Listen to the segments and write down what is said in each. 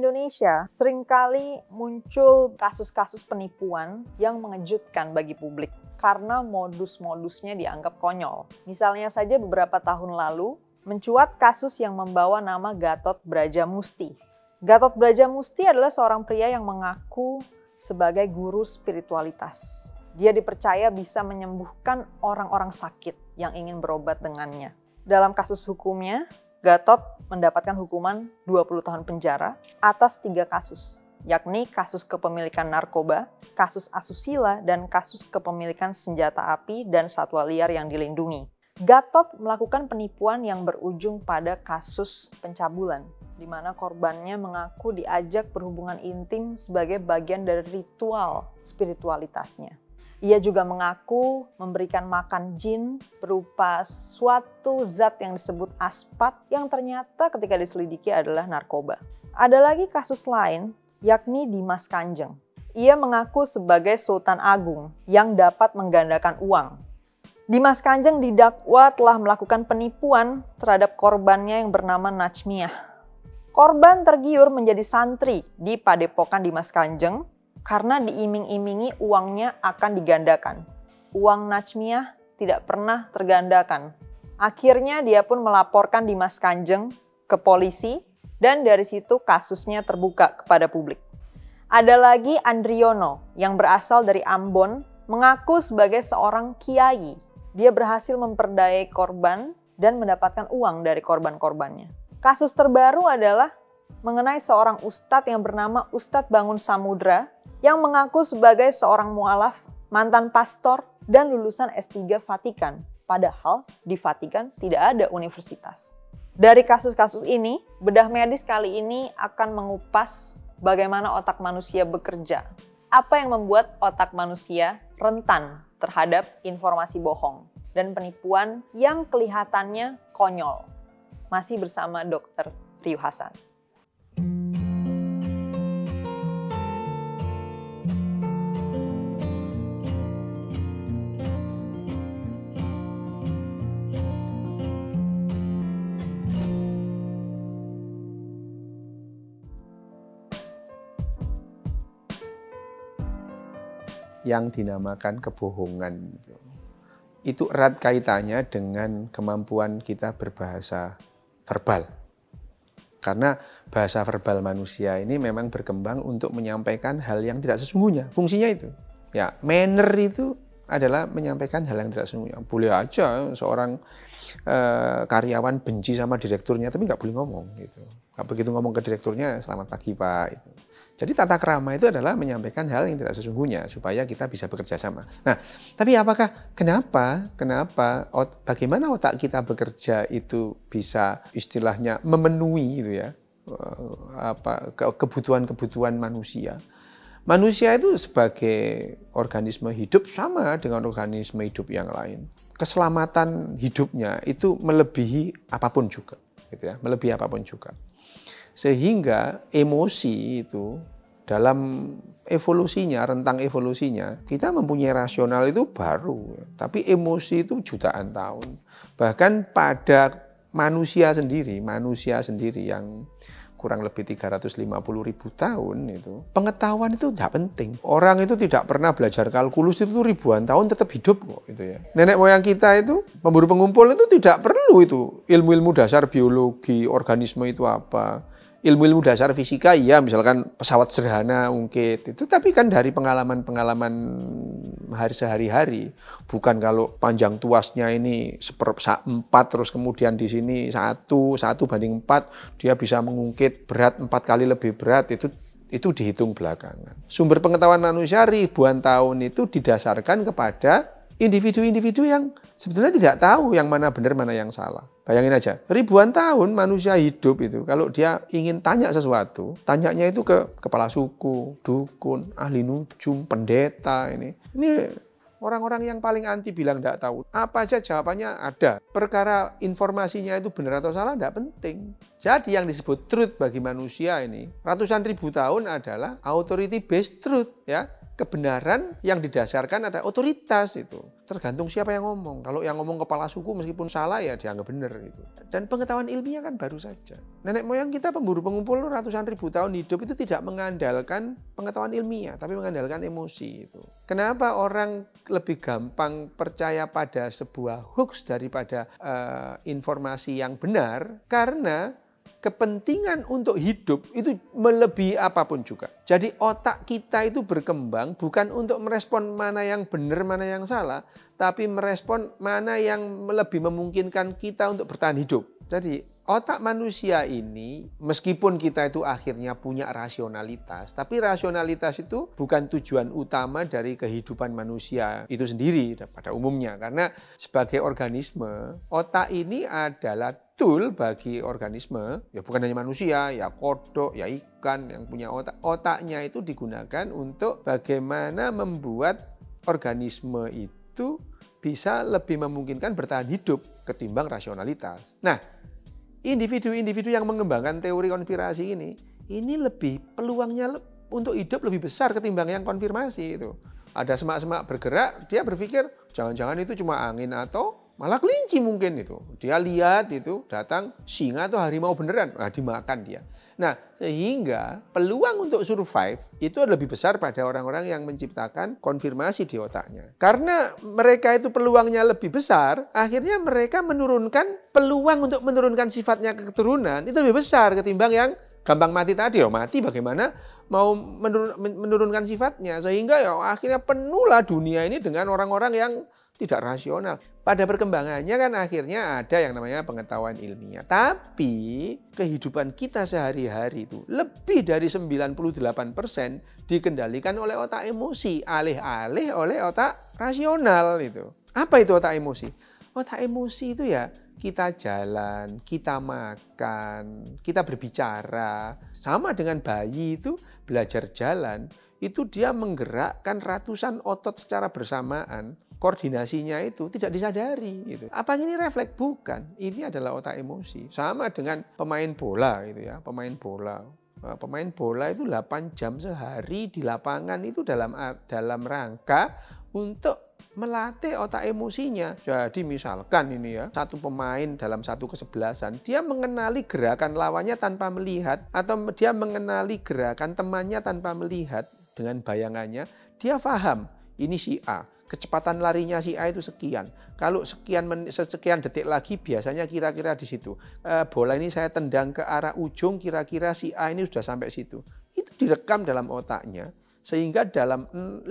Indonesia sering kali muncul kasus-kasus penipuan yang mengejutkan bagi publik karena modus-modusnya dianggap konyol. Misalnya saja beberapa tahun lalu mencuat kasus yang membawa nama Gatot Brajamusti. Gatot Brajamusti adalah seorang pria yang mengaku sebagai guru spiritualitas. Dia dipercaya bisa menyembuhkan orang-orang sakit yang ingin berobat dengannya. Dalam kasus hukumnya, Gatot mendapatkan hukuman 20 tahun penjara atas tiga kasus, yakni kasus kepemilikan narkoba, kasus asusila, dan kasus kepemilikan senjata api dan satwa liar yang dilindungi. Gatot melakukan penipuan yang berujung pada kasus pencabulan, di mana korbannya mengaku diajak berhubungan intim sebagai bagian dari ritual spiritualitasnya. Ia juga mengaku memberikan makan jin berupa suatu zat yang disebut aspat yang ternyata ketika diselidiki adalah narkoba. Ada lagi kasus lain yakni Dimas Kanjeng. Ia mengaku sebagai Sultan Agung yang dapat menggandakan uang. Dimas Kanjeng didakwa telah melakukan penipuan terhadap korbannya yang bernama Najmiah. Korban tergiur menjadi santri di Padepokan Dimas Kanjeng karena diiming-imingi uangnya akan digandakan. Uang Najmiah tidak pernah tergandakan. Akhirnya dia pun melaporkan Dimas Kanjeng ke polisi dan dari situ kasusnya terbuka kepada publik. Ada lagi Andriono yang berasal dari Ambon mengaku sebagai seorang kiai. Dia berhasil memperdayai korban dan mendapatkan uang dari korban-korbannya. Kasus terbaru adalah mengenai seorang ustadz yang bernama Ustadz Bangun Samudra yang mengaku sebagai seorang mualaf, mantan pastor, dan lulusan S3 Vatikan. Padahal di Vatikan tidak ada universitas. Dari kasus-kasus ini, bedah medis kali ini akan mengupas bagaimana otak manusia bekerja. Apa yang membuat otak manusia rentan terhadap informasi bohong dan penipuan yang kelihatannya konyol. Masih bersama Dr. Riu Hasan. Yang dinamakan kebohongan. Itu erat kaitannya dengan kemampuan kita berbahasa verbal. Karena bahasa verbal manusia ini memang berkembang untuk menyampaikan hal yang tidak sesungguhnya. Fungsinya itu. Ya, manner itu adalah menyampaikan hal yang tidak sesungguhnya. Boleh aja seorang uh, karyawan benci sama direkturnya, tapi nggak boleh ngomong gitu. Nggak begitu ngomong ke direkturnya, selamat pagi pak. Gitu. Jadi tata kerama itu adalah menyampaikan hal yang tidak sesungguhnya supaya kita bisa bekerja sama. Nah, tapi apakah kenapa kenapa bagaimana otak kita bekerja itu bisa istilahnya memenuhi itu ya eh, apa kebutuhan-kebutuhan manusia? Manusia itu sebagai organisme hidup sama dengan organisme hidup yang lain. Keselamatan hidupnya itu melebihi apa pun juga, gitu ya, melebihi apa pun juga. Sehingga emosi itu dalam evolusinya, rentang evolusinya, kita mempunyai rasional itu baru, tapi emosi itu jutaan tahun. Bahkan pada manusia sendiri, manusia sendiri yang kurang lebih 350 ribu tahun itu pengetahuan itu tidak penting. Orang itu tidak pernah belajar kalkulus itu ribuan tahun tetap hidup kok itu ya. Nenek moyang kita itu pemburu pengumpul itu tidak perlu itu. Ilmu-ilmu dasar biologi organisme itu apa ilmu-ilmu dasar fisika ya misalkan pesawat sederhana ungkit itu. Tapi kan dari pengalaman-pengalaman hari sehari-hari bukan kalau panjang tuasnya ini empat terus kemudian di sini satu satu banding empat dia bisa mengungkit berat empat kali lebih berat itu itu dihitung belakangan. Sumber pengetahuan manusia ribuan tahun itu didasarkan kepada individu-individu yang sebetulnya tidak tahu yang mana benar mana yang salah. Bayangin aja, ribuan tahun manusia hidup itu kalau dia ingin tanya sesuatu, tanyanya itu ke kepala suku, dukun, ahli nujum, pendeta ini. Ini orang-orang yang paling anti bilang tidak tahu. Apa aja jawabannya ada. Perkara informasinya itu benar atau salah tidak penting. Jadi yang disebut truth bagi manusia ini ratusan ribu tahun adalah authority based truth ya kebenaran yang didasarkan ada otoritas itu. Tergantung siapa yang ngomong. Kalau yang ngomong kepala suku meskipun salah ya dianggap benar gitu. Dan pengetahuan ilmiah kan baru saja. Nenek moyang kita pemburu pengumpul ratusan ribu tahun hidup itu tidak mengandalkan pengetahuan ilmiah, tapi mengandalkan emosi itu. Kenapa orang lebih gampang percaya pada sebuah hoax daripada uh, informasi yang benar? Karena kepentingan untuk hidup itu melebihi apa pun juga. Jadi otak kita itu berkembang bukan untuk merespon mana yang benar, mana yang salah, tapi merespon mana yang lebih memungkinkan kita untuk bertahan hidup. Jadi otak manusia ini meskipun kita itu akhirnya punya rasionalitas, tapi rasionalitas itu bukan tujuan utama dari kehidupan manusia itu sendiri pada umumnya. Karena sebagai organisme otak ini adalah tool bagi organisme. Ya bukan hanya manusia ya kodok ya ikan yang punya otak. Otaknya itu digunakan untuk bagaimana membuat organisme itu bisa lebih memungkinkan bertahan hidup ketimbang rasionalitas. Nah, individu-individu yang mengembangkan teori konspirasi ini, ini lebih peluangnya untuk hidup lebih besar ketimbang yang konfirmasi itu. Ada semak-semak bergerak, dia berpikir jangan-jangan itu cuma angin atau malah kelinci mungkin itu. Dia lihat itu datang singa atau harimau beneran, nah dimakan dia. Nah, sehingga peluang untuk survive itu lebih besar pada orang-orang yang menciptakan konfirmasi di otaknya. Karena mereka itu peluangnya lebih besar, akhirnya mereka menurunkan peluang untuk menurunkan sifatnya ke keturunan itu lebih besar ketimbang yang gampang mati tadi. Oh, mati bagaimana mau menurunkan sifatnya sehingga ya akhirnya penuhlah dunia ini dengan orang-orang yang tidak rasional. Pada perkembangannya kan akhirnya ada yang namanya pengetahuan ilmiah. Tapi kehidupan kita sehari-hari itu lebih dari 98% dikendalikan oleh otak emosi, alih-alih oleh otak rasional itu. Apa itu otak emosi? Otak emosi itu ya kita jalan, kita makan, kita berbicara. Sama dengan bayi itu belajar jalan, itu dia menggerakkan ratusan otot secara bersamaan koordinasinya itu tidak disadari gitu. Apa ini refleks? Bukan. Ini adalah otak emosi. Sama dengan pemain bola gitu ya, pemain bola. Nah, pemain bola itu 8 jam sehari di lapangan itu dalam dalam rangka untuk melatih otak emosinya. Jadi misalkan ini ya, satu pemain dalam satu kesebelasan, dia mengenali gerakan lawannya tanpa melihat atau dia mengenali gerakan temannya tanpa melihat dengan bayangannya, dia paham ini si A kecepatan larinya si A itu sekian. Kalau sekian sekian detik lagi biasanya kira-kira di situ. E, bola ini saya tendang ke arah ujung kira-kira si A ini sudah sampai situ. Itu direkam dalam otaknya sehingga dalam 50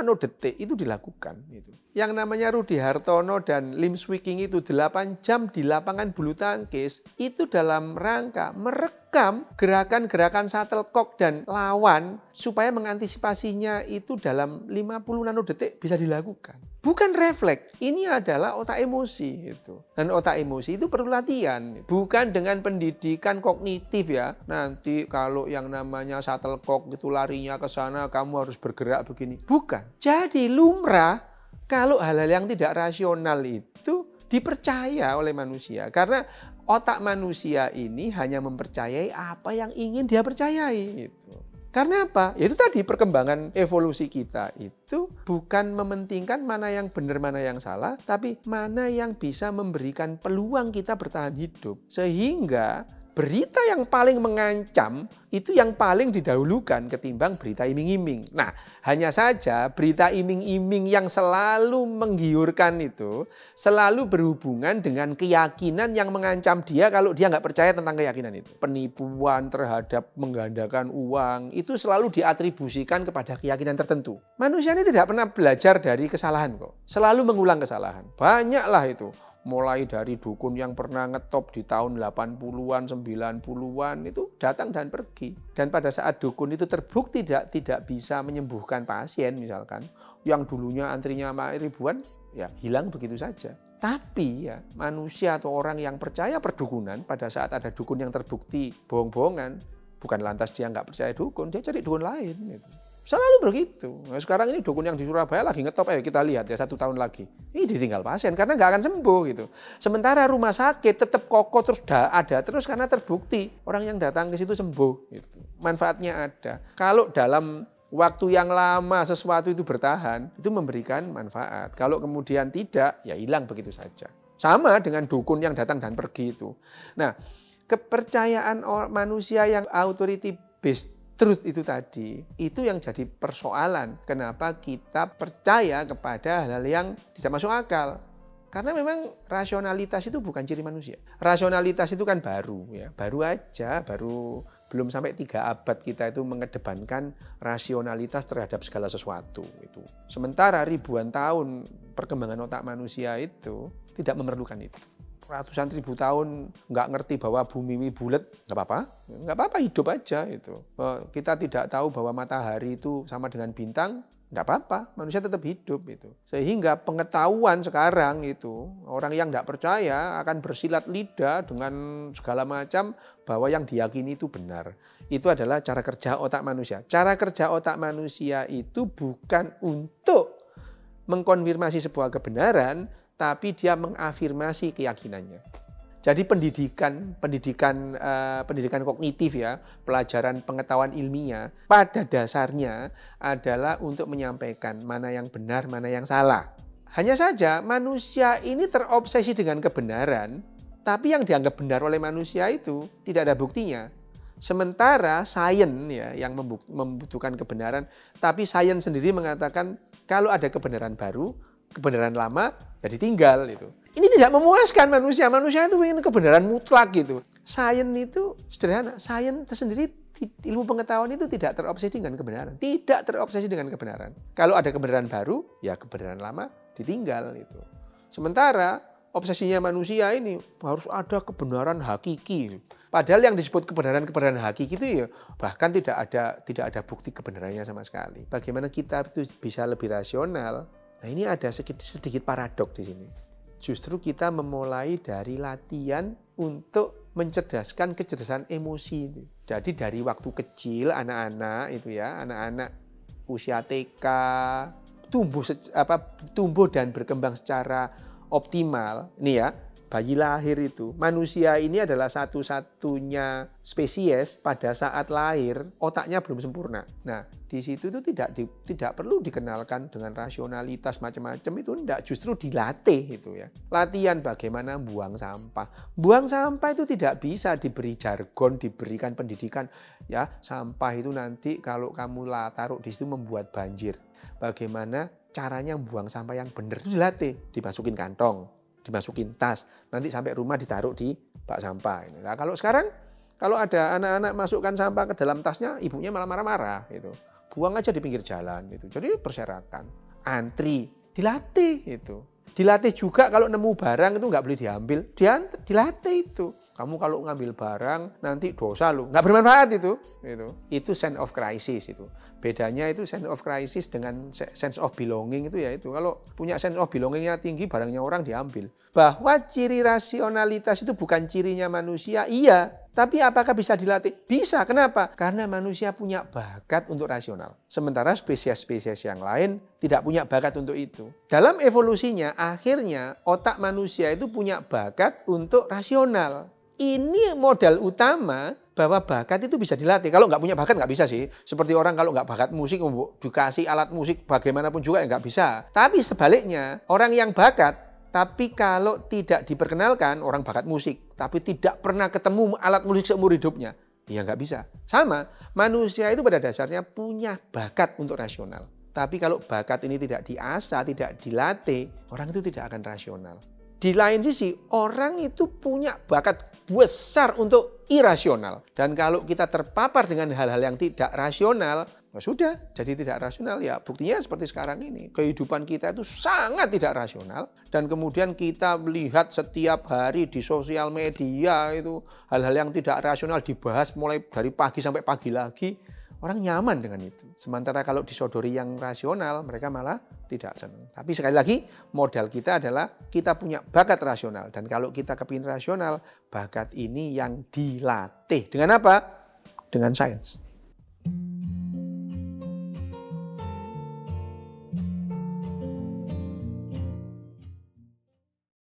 nanodetik itu dilakukan gitu. Yang namanya Rudi Hartono dan Lim Swiking itu 8 jam di lapangan bulu tangkis itu dalam rangka merekam gerakan-gerakan shuttlecock dan lawan supaya mengantisipasinya itu dalam 50 nanodetik bisa dilakukan bukan refleks. Ini adalah otak emosi itu. Dan otak emosi itu perlu latihan, bukan dengan pendidikan kognitif ya. Nanti kalau yang namanya shuttlecock itu larinya ke sana kamu harus bergerak begini. Bukan. Jadi lumrah kalau hal-hal yang tidak rasional itu dipercaya oleh manusia karena otak manusia ini hanya mempercayai apa yang ingin dia percayai gitu. Karena apa? Itu tadi perkembangan evolusi kita itu bukan mementingkan mana yang benar, mana yang salah, tapi mana yang bisa memberikan peluang kita bertahan hidup. Sehingga berita yang paling mengancam itu yang paling didahulukan ketimbang berita iming-iming. Nah, hanya saja berita iming-iming yang selalu menggiurkan itu selalu berhubungan dengan keyakinan yang mengancam dia kalau dia nggak percaya tentang keyakinan itu. Penipuan terhadap menggandakan uang itu selalu diatribusikan kepada keyakinan tertentu. Manusia ini tidak pernah belajar dari kesalahan kok. Selalu mengulang kesalahan. Banyaklah itu mulai dari dukun yang pernah ngetop di tahun 80-an, 90-an itu datang dan pergi. Dan pada saat dukun itu terbukti tidak tidak bisa menyembuhkan pasien misalkan, yang dulunya antrinya ribuan ya hilang begitu saja. Tapi ya manusia atau orang yang percaya perdukunan pada saat ada dukun yang terbukti bohong-bohongan, bukan lantas dia nggak percaya dukun, dia cari dukun lain. Gitu. Selalu begitu. Nah, sekarang ini dukun yang di Surabaya lagi ngetop, ayo kita lihat ya satu tahun lagi. Ini ditinggal pasien karena nggak akan sembuh gitu. Sementara rumah sakit tetap kokoh terus ada terus karena terbukti orang yang datang ke situ sembuh. Gitu. Manfaatnya ada. Kalau dalam waktu yang lama sesuatu itu bertahan, itu memberikan manfaat. Kalau kemudian tidak, ya hilang begitu saja. Sama dengan dukun yang datang dan pergi itu. Nah, kepercayaan manusia yang authority based truth itu tadi, itu yang jadi persoalan. Kenapa kita percaya kepada hal-hal yang tidak masuk akal. Karena memang rasionalitas itu bukan ciri manusia. Rasionalitas itu kan baru ya, baru aja, baru belum sampai tiga abad kita itu mengedepankan rasionalitas terhadap segala sesuatu itu. Sementara ribuan tahun perkembangan otak manusia itu tidak memerlukan itu. Ratusan ribu tahun nggak ngerti bahwa bumi ini bulat, nggak apa-apa, nggak apa-apa hidup aja itu. Kita tidak tahu bahwa matahari itu sama dengan bintang, nggak apa-apa, manusia tetap hidup itu. Sehingga pengetahuan sekarang itu orang yang nggak percaya akan bersilat lidah dengan segala macam bahwa yang diyakini itu benar. Itu adalah cara kerja otak manusia. Cara kerja otak manusia itu bukan untuk mengkonfirmasi sebuah kebenaran, tapi dia mengafirmasi keyakinannya. Jadi pendidikan pendidikan uh, pendidikan kognitif ya, pelajaran pengetahuan ilmiah pada dasarnya adalah untuk menyampaikan mana yang benar, mana yang salah. Hanya saja manusia ini terobsesi dengan kebenaran tapi yang dianggap benar oleh manusia itu tidak ada buktinya. Sementara sains ya yang membutuhkan kebenaran, tapi sains sendiri mengatakan kalau ada kebenaran baru, kebenaran lama ya ditinggal itu. Ini tidak memuaskan manusia. Manusia itu ingin kebenaran mutlak gitu. Sains itu sederhana. Sains sendiri ilmu pengetahuan itu tidak terobsesi dengan kebenaran. Tidak terobsesi dengan kebenaran. Kalau ada kebenaran baru, ya kebenaran lama ditinggal itu. Sementara obsesinya manusia ini harus ada kebenaran hakiki. Padahal yang disebut kebenaran-kebenaran hakiki itu ya bahkan tidak ada tidak ada bukti kebenarannya sama sekali. Bagaimana kita itu bisa lebih rasional? Nah ini ada sedikit, sedikit paradok di sini. Justru kita memulai dari latihan untuk mencerdaskan kecerdasan emosi. Jadi dari waktu kecil anak-anak itu ya, anak-anak usia TK tumbuh apa tumbuh dan berkembang secara optimal, ini ya, bayi lahir itu, manusia ini adalah satu-satunya spesies pada saat lahir otaknya belum sempurna. Nah, di situ itu tidak di, tidak perlu dikenalkan dengan rasionalitas macam-macam itu tidak justru dilatih itu ya. Latihan bagaimana buang sampah. Buang sampah itu tidak bisa diberi jargon, diberikan pendidikan ya, sampah itu nanti kalau kamu lah taruh di situ membuat banjir. Bagaimana caranya buang sampah yang benar itu dilatih, dimasukin kantong, dimasukin tas, nanti sampai rumah ditaruh di bak sampah. Nah, kalau sekarang kalau ada anak-anak masukkan sampah ke dalam tasnya, ibunya malah marah-marah gitu. Buang aja di pinggir jalan itu. Jadi perserakan, antri, dilatih itu. Dilatih juga kalau nemu barang itu nggak boleh diambil, dilatih itu. Kamu kalau ngambil barang nanti dosa lu. Nggak bermanfaat itu. Itu, itu sense of crisis itu. Bedanya itu sense of crisis dengan sense of belonging itu ya itu. Kalau punya sense of belongingnya tinggi, barangnya orang diambil. Bahwa ciri rasionalitas itu bukan cirinya manusia, iya. Tapi apakah bisa dilatih? Bisa. Kenapa? Karena manusia punya bakat untuk rasional. Sementara spesies-spesies yang lain tidak punya bakat untuk itu. Dalam evolusinya, akhirnya otak manusia itu punya bakat untuk rasional ini modal utama bahwa bakat itu bisa dilatih. Kalau nggak punya bakat nggak bisa sih. Seperti orang kalau nggak bakat musik, dikasih alat musik bagaimanapun juga ya nggak bisa. Tapi sebaliknya, orang yang bakat, tapi kalau tidak diperkenalkan, orang bakat musik, tapi tidak pernah ketemu alat musik seumur hidupnya, ya nggak bisa. Sama, manusia itu pada dasarnya punya bakat untuk rasional. Tapi kalau bakat ini tidak diasah, tidak dilatih, orang itu tidak akan rasional. Di lain sisi, orang itu punya bakat besar untuk irasional. Dan kalau kita terpapar dengan hal-hal yang tidak rasional, ya sudah, jadi tidak rasional. Ya buktinya seperti sekarang ini. Kehidupan kita itu sangat tidak rasional. Dan kemudian kita melihat setiap hari di sosial media itu hal-hal yang tidak rasional dibahas mulai dari pagi sampai pagi lagi Orang nyaman dengan itu. Sementara kalau disodori yang rasional, mereka malah tidak senang. Tapi sekali lagi, modal kita adalah kita punya bakat rasional. Dan kalau kita kepingin rasional, bakat ini yang dilatih. Dengan apa? Dengan sains.